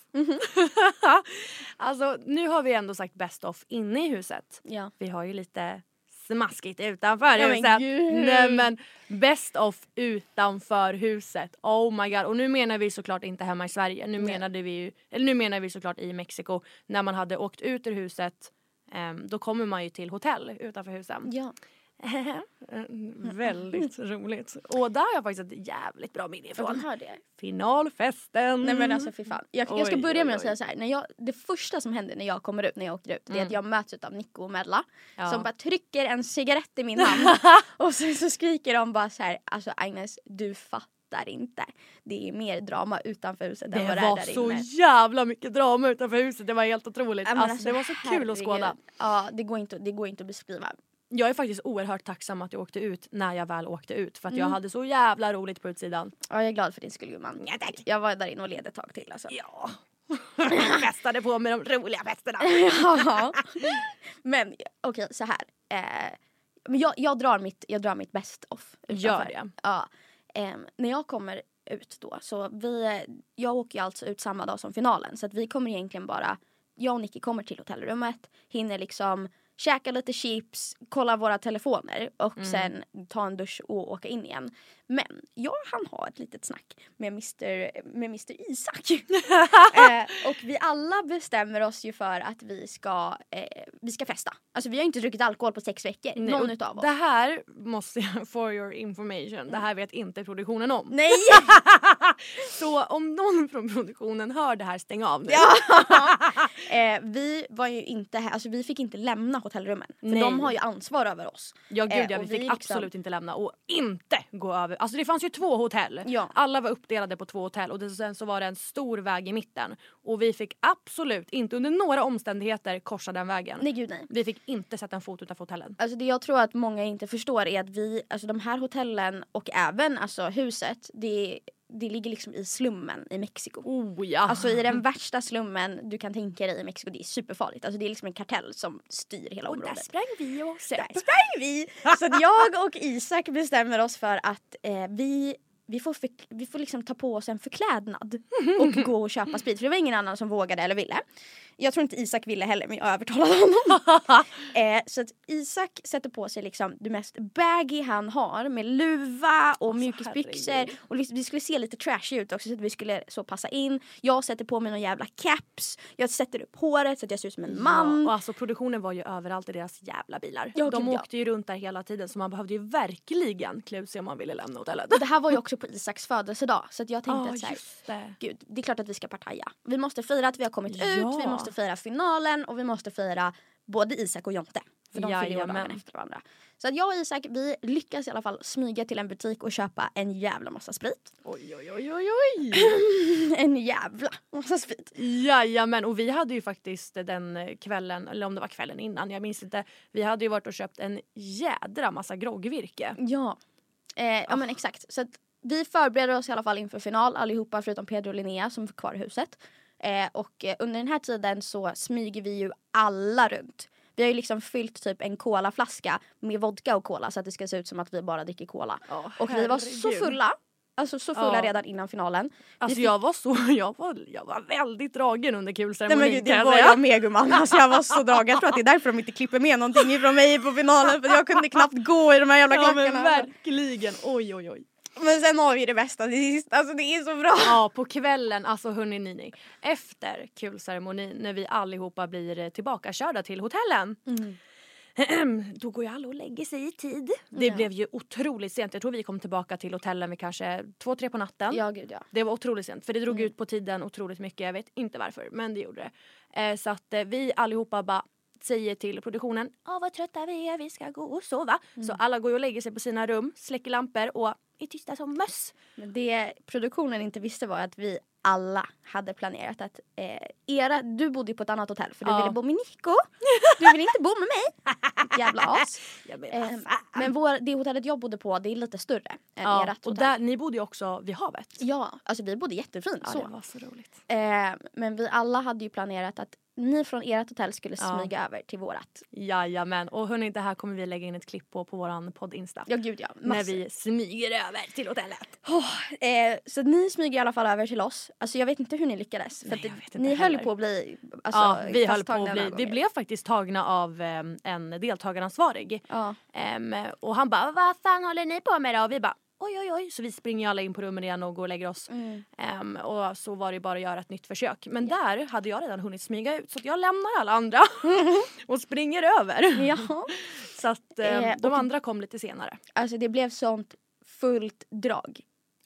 alltså nu har vi ändå sagt best of inne i huset. Ja. Vi har ju lite smaskigt utanför Ja, men huset. gud. Nej men best of utanför huset. Oh my god. Och nu menar vi såklart inte hemma i Sverige. Nu menade vi ju, eller nu menar vi såklart i Mexiko. När man hade åkt ut ur huset då kommer man ju till hotell utanför husen. Ja. <laughs> Väldigt roligt. Och där har jag faktiskt ett jävligt bra minne ifrån. Finalfesten. Nej men alltså fy fan. Jag, jag ska Oj, börja med oj, att säga så här. När jag, det första som händer när jag kommer ut, när jag åker ut, det är att jag möts av Nico och Mella. Ja. Som bara trycker en cigarett i min <laughs> hand. och sen så skriker de bara så här, alltså Agnes du fattar inte. Det är mer drama utanför huset än vad Det det är var där så inne. jävla mycket drama utanför huset. Det var helt otroligt. Men alltså, det var så kul att skåda. herregud. Ja det går, inte, det går inte att beskriva. Jag är faktiskt oerhört tacksam att jag åkte ut när jag väl åkte ut. För att jag Mm. hade så jävla roligt på utsidan. Ja jag är glad för din skull gumman. Ja, tack. Jag var där inne och led ett tag till alltså. Ja. <laughs> Festade på med de roliga festerna. <laughs> Ja. Men okej så här. Eh, men jag, jag, drar mitt, jag drar mitt best off. Gör utanför. det. Ja. Eh, när jag kommer ut då så vi, jag åker ju alltså ut samma dag som finalen. Så att vi kommer egentligen bara, jag och Nicky kommer till hotellrummet, hinner liksom käka lite chips, kolla våra telefoner och Mm. sen ta en dusch och åka in igen. Men jag han har ett litet snack med Mr, med Mr Isak. <laughs> eh, och vi alla bestämmer oss ju för att vi ska, eh, vi ska festa. Alltså vi har inte druckit alkohol på sex veckor, Nej, någon utav oss. Det här måste jag, <laughs> for your information, det här vet inte produktionen om. Nej! <laughs> <laughs> Så om någon från produktionen hör det här, stäng av nu. Ja. <laughs> eh, vi var ju inte här, alltså vi fick inte lämna hotellrummen. För Nej. de har ju ansvar över oss. Ja gud Eh, ja, och vi fick vi liksom- absolut inte lämna och inte gå över. Alltså det fanns ju två hotell. Ja. Alla var uppdelade på två hotell och det, sen så var det en stor väg i mitten. Och vi fick absolut inte under några omständigheter korsa den vägen. Nej gud nej. Vi fick inte sätta en fot utanför hotellen. Alltså det jag tror att många inte förstår är att vi, alltså de här hotellen och även alltså huset, det, det ligger liksom i slummen i Mexiko. Oh ja! Alltså i den värsta slummen du kan tänka dig i Mexiko, det är superfarligt. Alltså det är liksom en kartell som styr hela och där området. sprang vi och. Där sprang vi! Så jag och Isak bestämmer oss för att eh, vi vi får, för, vi får liksom ta på oss en förklädnad och gå och köpa sprit. För det var ingen annan som vågade eller ville. Jag tror inte Isak ville heller men jag övertalade honom. <laughs> eh, så att Isak sätter på sig liksom det mest baggy han har med luva och mjukisbyxor. herregud. Och liksom, vi skulle se lite trashy ut också så att vi skulle så passa in. Jag sätter på mig någon jävla caps. Jag sätter upp håret så att jag ser ut som en man. Ja, och alltså produktionen var ju överallt i deras jävla bilar. Ja, De åkte ju runt där hela tiden så man behövde ju verkligen klä ut sig om man ville lämna hotellet. Och det här var ju <laughs> också på Isaks födelsedag så att jag tänkte Ja, att så här, det. gud, det är klart att vi ska partaja. Vi måste fira att vi har kommit Ja. ut, vi måste fira finalen och vi måste fira både Isak och Jonte. För de fyller ju dagen efter varandra. Så att jag och Isak vi lyckas i alla fall smyga till en butik och köpa en jävla massa sprit. Oj oj oj oj oj! <laughs> en jävla massa sprit. Jajamän och vi hade ju faktiskt den kvällen, eller om det var kvällen innan, jag minns inte. Vi hade ju varit och köpt en jädra massa groggvirke. Ja. Eh, ja men exakt. Så att vi förbereder oss i alla fall inför final allihopa förutom Pedro och Linnea som är kvar i huset. Eh, och eh, under den här tiden så smyger vi ju alla runt. Vi har ju liksom fyllt typ en colaflaska med vodka och cola så att det ska se ut som att vi bara dricker cola. Åh, och vi var så herregud. fulla. Alltså så fulla Ja. redan innan finalen. Alltså fick- jag var så, <laughs> jag var, jag var väldigt dragen under kulceremonin men gud, det var jag med gumman. Alltså jag var så dragen. Jag tror att det är därför de inte klipper med någonting från mig på finalen för jag kunde knappt gå i de här jävla Ja klackarna. men verkligen, oj oj oj. Men sen har vi det bästa till sist. Alltså det är så bra. Ja på kvällen, alltså hörni ni, ni. Efter kulceremonin när vi allihopa blir tillbakakörda till hotellen. <clears throat> Då går ju alla och lägger sig i tid. Det Ja. blev ju otroligt sent. Jag tror vi kom tillbaka till hotellen vid kanske två, tre på natten. Ja gud ja. Det var otroligt sent för det drog ut på tiden otroligt mycket. Jag vet inte varför men det gjorde det. Eh, så att eh, vi allihopa bara säger till produktionen Åh vad trötta vi är, vi ska gå och sova. Så alla går och lägger sig på sina rum, släcker lampor och är tysta som möss. Det produktionen inte visste var att vi alla hade planerat att eh, era, du bodde på ett annat hotell för du Ja. ville bo med Nico. Du ville inte bo med mig. Jävla as. <laughs> Eh, men vår, det hotellet jag bodde på det är lite större än ja, ert och hotell. där, ni bodde ju också vid havet. Ja, alltså vi bodde jättefint Ja, så. det var så roligt. Eh, men vi alla hade ju planerat att ni från ert hotell skulle Ja. smyga över till vårat. Jajamän, och hörni det här kommer vi lägga in ett klipp på på våran podd Insta. Ja gud ja, när vi smyger över till hotellet. Eh, så ni smyger i alla fall över till oss. Alltså jag vet inte hur ni lyckades. Nej, det, ni höll heller. på att bli alltså, ja, vi höll på att bli, vi blev faktiskt tagna av eh, en deltagaransvarig. Ja. Ehm, och han bara, vad fan håller ni på med då? Och vi bara, oj oj oj. Så vi springer alla in på rummen igen och går och lägger oss. Mm. Ehm, och så var det bara att göra ett nytt försök. Men där hade jag redan hunnit smyga ut så jag lämnar alla andra <laughs> och springer över. Ja. Så att eh, Eh, de andra kom lite senare. Alltså det blev sånt fullt drag.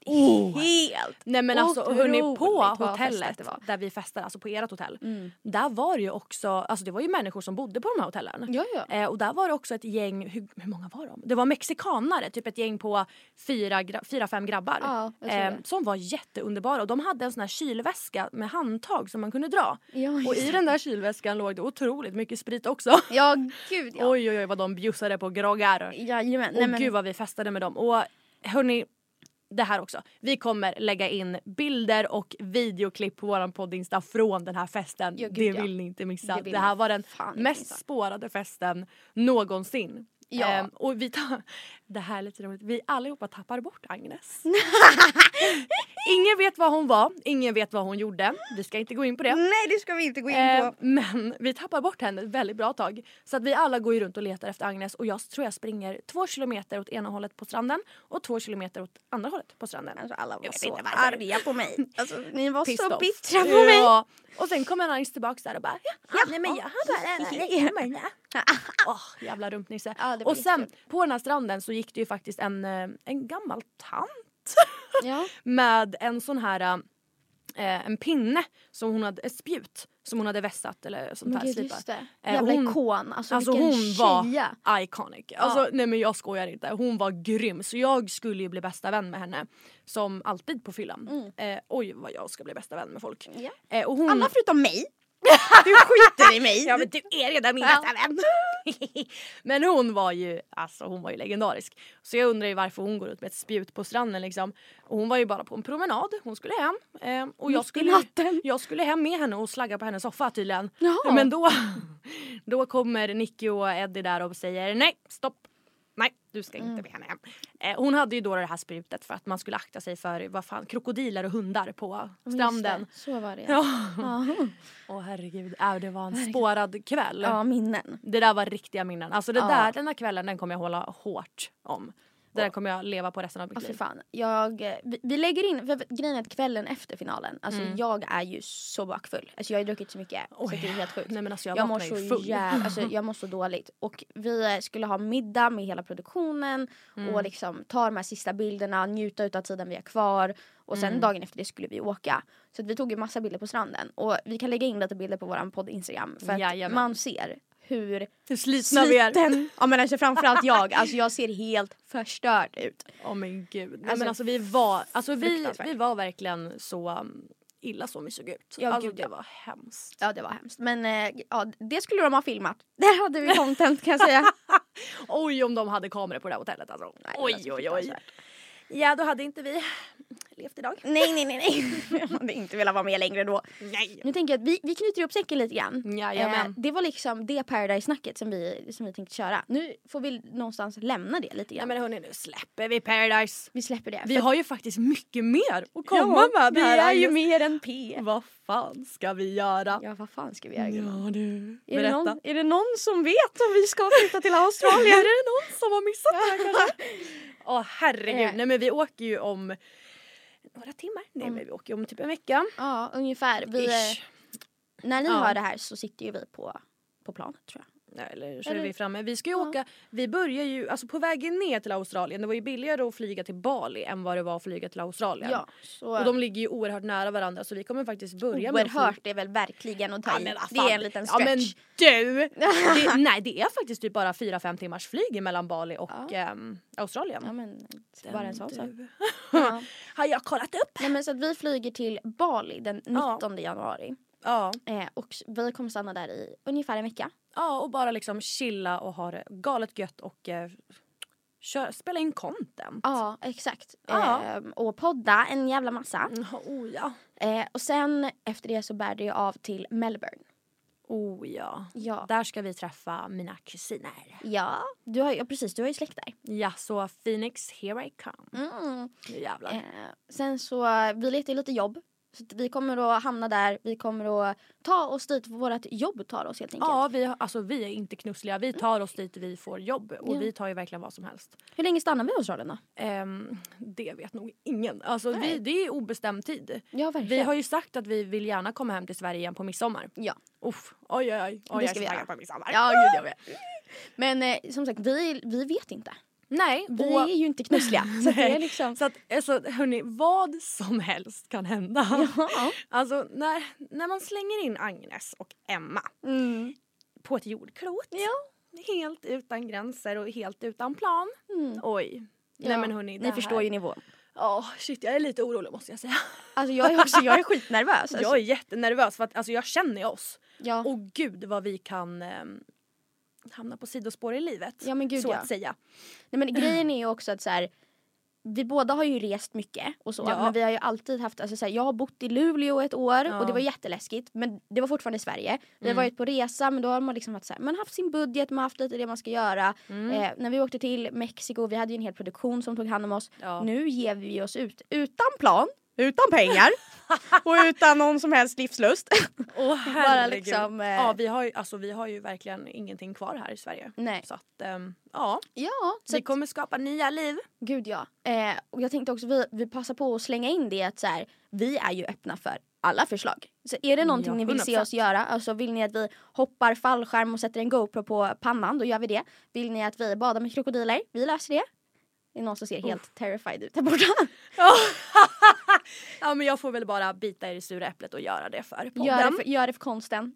Oh. Helt! Nej men alltså hörni på hotellet där vi festade, alltså på ert hotell. Mm. Där var det ju också, alltså det var ju människor som bodde på de här hotellen. Ja, ja. Eh, och där var det också ett gäng, hur, hur många var de? Det var mexikanare, typ ett gäng på fyra, fyra fem grabbar. Ja, eh, som var jätteunderbara och de hade en sån här kylväska med handtag som man kunde dra. Ja, Och i den där kylväskan låg det otroligt mycket sprit också. Ja gud ja. Oj oj oj vad de bjussade på groggar. Jajamän. Och Nej, men, gud vad vi festade med dem. Och hörni, det här också. Vi kommer lägga in bilder och videoklipp på våran podd Insta från den här festen. Ja, gud, det ja. vill ni inte missa. Det Det, här var den mest missa. spårade festen någonsin. Ja. Ehm, och vi tar, det här är lite roligt. Vi allihopa tappar bort Agnes. <laughs> ingen vet vad hon var, ingen vet vad hon gjorde. Vi ska inte gå in på det. Nej det ska vi inte gå in Eh, på. men vi tappar bort henne ett väldigt bra tag. Så att vi alla går ju runt och letar efter Agnes och jag tror jag springer två kilometer åt ena hållet på stranden och två kilometer åt andra hållet på stranden. Alltså alla var så arga på mig. Alltså ni var Pissed så off. bittra på mig. Ja. Och sen kommer Agnes tillbaks där och bara ja, nej men jag har bara ja. <laughs> Åh jävla rumpnisse. Ja, och sen på den här stranden så gick det ju faktiskt en, eh, en gammal tant Ja. <laughs> med en sån här eh, en pinne som hon hade, ett spjut som hon hade vässat eller sånt Men här gud slipat. just det. Eh, Jävla hon- ikon. Alltså, Alltså vilken hon var tjeja. iconic. Alltså, Nej men jag skojar inte. Hon var grym. Så jag skulle ju bli bästa vän med henne. Som alltid på fyllan. Eh, oj vad jag ska bli bästa vän med folk. Mm. Ja. Eh, och hon... Alla förutom mig. Du skiter i mig. <laughs> Ja men du är redan min bästa vän. men hon var ju, alltså hon var ju legendarisk. Så jag undrar ju varför hon går ut med ett spjut på stranden liksom. Och hon var ju bara på en promenad, hon skulle hem. Eh, och jag skulle, jag skulle hem med henne och slagga på hennes soffa tydligen. Jaha. Men då, <laughs> då kommer Nicky och Eddie där och säger nej, stopp. Nej, du ska Mm. inte med henne hem. Eh, hon hade ju då det här spjutet för att man skulle akta sig för vad fan, krokodiler och hundar på stranden. Det, Så var det Ja. Ja. <laughs> Åh herregud, äh, det var en spårad kväll. ja minnen. Det där var riktiga minnen. Alltså det Ja. där, den här kvällen den kommer jag hålla hårt om. Den här kommer jag leva på resten av mitt fy liv. fan. Jag, vi, vi lägger in, för grejen är att kvällen efter finalen, alltså Mm. jag är ju så bakfull. Alltså jag har druckit så mycket så Oj. det är helt sjukt. Nej men alltså jag, jag mår så full. jävla, alltså jag mår så dåligt. Och vi skulle ha middag med hela produktionen Mm. och liksom ta de här sista bilderna, njuta utav tiden vi har kvar. Och Mm. sen dagen efter det skulle vi åka. Så vi tog ju massa bilder på stranden. Och vi kan lägga in lite bilder på våran podd Instagram. För att Jajamän. man ser hur Hur slitna vi är. <laughs> ja men alltså framförallt jag, alltså jag ser helt förstörd ut. Åh men gud. Nej, Alltså, men alltså vi var, alltså vi, vi var verkligen så um, illa som vi såg ut. Ja, alltså gud, det ja. var hemskt. Ja det var hemskt. Men eh, ja, det skulle de ha filmat. <laughs> Där hade vi content kan jag säga. <laughs> Oj om de hade kameror på det här hotellet alltså. Nej, oj oj oj. Ja, då hade inte vi levt idag. Nej, nej, nej, nej. Jag hade inte velat vara med längre då. Nej. Nu tänker jag att vi, vi knyter upp säcken lite grann. Jajamän. Eh, det var liksom det Paradise-snacket som vi, som vi tänkte köra. Nu får vi någonstans lämna det lite Ja, grann. men hörni, nu släpper vi Paradise. vi släpper det. Vi har ju faktiskt mycket mer att komma med vi här, är ju mer än P. Vad fan ska vi göra? Ja, vad fan ska vi göra? Ja du, Är det, berätta. någon, är det någon som vet om vi ska flytta till <laughs> Australien? är det någon som har missat det här kanske? <laughs> Åh herregud, Eh. nej men vi åker ju om några timmar. Nej men vi åker ju om typ en vecka. ja, ungefär. Vi, eh, Ish. när ni Ja. hör det här så sitter ju vi på, på planet tror jag. Nej, eller så är vi framme. Vi ska ju Ja. åka, vi börjar ju, alltså på vägen ner till Australien, det var ju billigare att flyga till Bali än vad det var att flyga till Australien. Ja, så Och de ligger ju oerhört nära varandra så vi kommer faktiskt börja med att flyga- oerhört är väl verkligen att ta Ja, i. men Det är en liten Ja men stretch. du! <laughs> Det, nej det är faktiskt typ bara 4-5 timmars flyg mellan Bali och Ja. ehm, Australien. Ja, men bara en sån sak. <laughs> Ja. Har jag kollat upp? Nej, men så att vi flyger till Bali den 19 januari. Ja. Eh, och vi kommer stanna där i ungefär en vecka. Ja och bara liksom chilla och ha det galet gött och eh, kör, spela in content. Ja, exakt. Ja. Eh, och podda en jävla massa. Mm, Oh ja. Eh, och sen efter det så bär det ju av till Melbourne. Oh ja. Ja. Där ska vi träffa mina kusiner. Ja, du har, ja precis, du har ju släkt där. Ja, så Phoenix, here I come. Mm. Nu jävlar. Eh, sen så, vi letar ju lite jobb. Så vi kommer att hamna där, vi kommer att ta oss dit vårt jobb tar oss helt enkelt. Ja, vi, alltså, vi är inte knussliga. Vi tar oss dit vi får jobb. Och Ja. vi tar ju verkligen vad som helst. Hur länge stannar vi i Australien då? Ehm, det vet nog ingen. Alltså, vi, det är obestämd tid. Ja, verkligen. Vi har ju sagt att vi vill gärna komma hem till Sverige igen på midsommar. Ja, Uff, oj oj oj. oj jag är ska så vi taggad göra. på midsommar. ja gud jag vet. Men eh, som sagt, vi, vi vet inte. Nej, Vi och, är ju inte knussliga. så det är liksom... så att alltså, hörni, vad som helst kan hända. Ja. Alltså när, när man slänger in Agnes och Emma Mm. på ett jordklot. Ja. Helt utan gränser och helt utan plan. Mm. Oj. Ja. Nej men hörni, Ni förstår ju nivån. Ja, shit jag är lite orolig måste jag säga. Alltså jag är också, jag är skitnervös. Alltså. <laughs> Jag är jättenervös för att alltså, jag känner ju oss. ja. Och gud vad vi kan hamna på sidospår i livet. Ja, men gud, så ja. att säga. Nej, men <clears throat> grejen är ju också att så här, vi båda har ju rest mycket och så Ja. men vi har ju alltid haft, alltså, så här, jag har bott i Luleå ett år Ja. och det var jätteläskigt men det var fortfarande i Sverige. Vi har Mm. varit på resa men då har man liksom haft, så här, man har haft sin budget, man har haft lite det man ska göra. Mm. Eh, när vi åkte till Mexiko, vi hade ju en hel produktion som tog hand om oss. Ja. Nu ger vi oss ut utan plan, utan pengar och utan någon som helst livslust. Åh Bara liksom, eh, Ja vi har, ju, alltså, vi har ju verkligen ingenting kvar här i Sverige. Nej. Så att ehm, ja, Ja, så vi att- kommer skapa nya liv. Gud ja. Eh, och jag tänkte också vi, vi passar på att slänga in det att så här, vi är ju öppna för alla förslag. Så är det någonting Ja, ni vill se 100%. oss göra, alltså vill ni att vi hoppar fallskärm och sätter en GoPro på pannan, då gör vi det. Vill ni att vi badar med krokodiler, vi löser det. Det är någon som ser helt terrified ut där borta. <laughs> <laughs> ja men jag får väl bara bita i det sura äpplet och göra det för podden. Gör det för, gör det för konsten.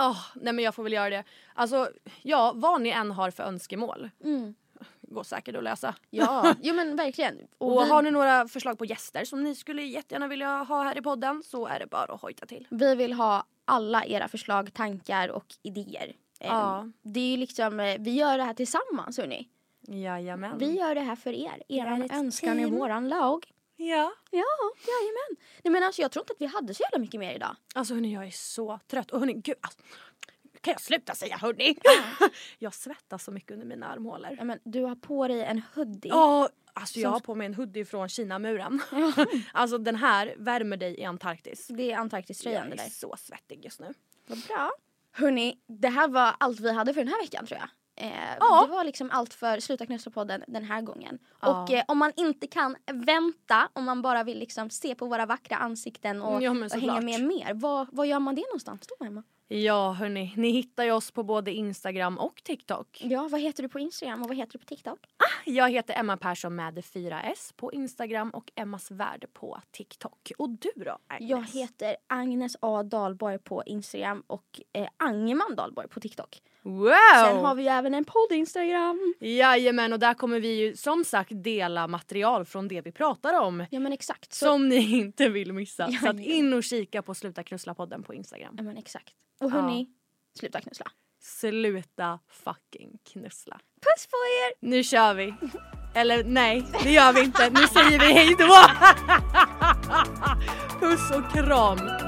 Åh, nej men jag får väl göra det. Alltså ja, vad ni än har för önskemål Mm. går säkert att lösa. Ja, <laughs> jo men verkligen. Och, Och vi, har ni några förslag på gäster som ni skulle jättegärna vilja ha här i podden så är det bara att hojta till. vi vill ha alla era förslag, tankar och idéer. Ja. Det är ju liksom, eh, vi gör det här tillsammans hörni. Jajamän. Vi gör det här för er. är ett önskan är team. våran lag. Ja. Ja, jajamän. Nej men alltså jag tror inte att vi hade så jävla mycket mer idag. Alltså hörni jag är så trött och hörni gud alltså, kan jag sluta säga hörni? <laughs> jag svettas så mycket under mina armhålor. Ja, men du har på dig en hoodie. Ja, alltså jag har på mig en hoodie från Kinamuren. <laughs> <laughs> alltså den här värmer dig i Antarktis. Det är Jag Antarktis-tröjan det är där. så svettig just nu. Vad bra. Hörni, det här var allt vi hade för den här veckan tror jag. Eh, Ja. Det var liksom allt för Sluta knussla-podden den här gången. Ja. Och eh, om man inte kan vänta, om man bara vill liksom se på våra vackra ansikten och, Ja, men och hänga med mer. Var, var gör man det någonstans då Emma? Ja hörni, ni hittar ju oss på både Instagram och TikTok. Ja, vad heter du på Instagram och vad heter du på TikTok? Jag heter Emma Persson med 4S på Instagram och Emmas Värld på TikTok. Och du då Agnes? Jag heter Agnes A Dahlborg på Instagram och eh, Angeman Dahlborg på TikTok. Wow! Sen har vi ju även en podd-Instagram. Jajamän och där kommer vi ju som sagt dela material från det vi pratar om. Ja men exakt. Så, Som ni inte vill missa. Så att in och kika på Sluta Knussla-podden på Instagram. ja men exakt. Och hörni, sluta knussla. Sluta fucking knussla. Puss på er! Nu kör vi! Eller nej, det gör vi inte. Nu säger vi hej då. <laughs> Puss och kram.